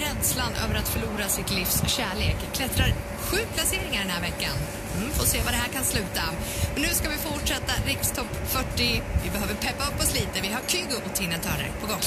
rädslan över att förlora sitt livs kärlek klättrar sju placeringar den här veckan. Mm, får se vad det här kan sluta. Men nu ska vi fortsätta Rikstopp 40. Vi behöver peppa upp oss lite. Vi har Kygo och Tina Turner på gång.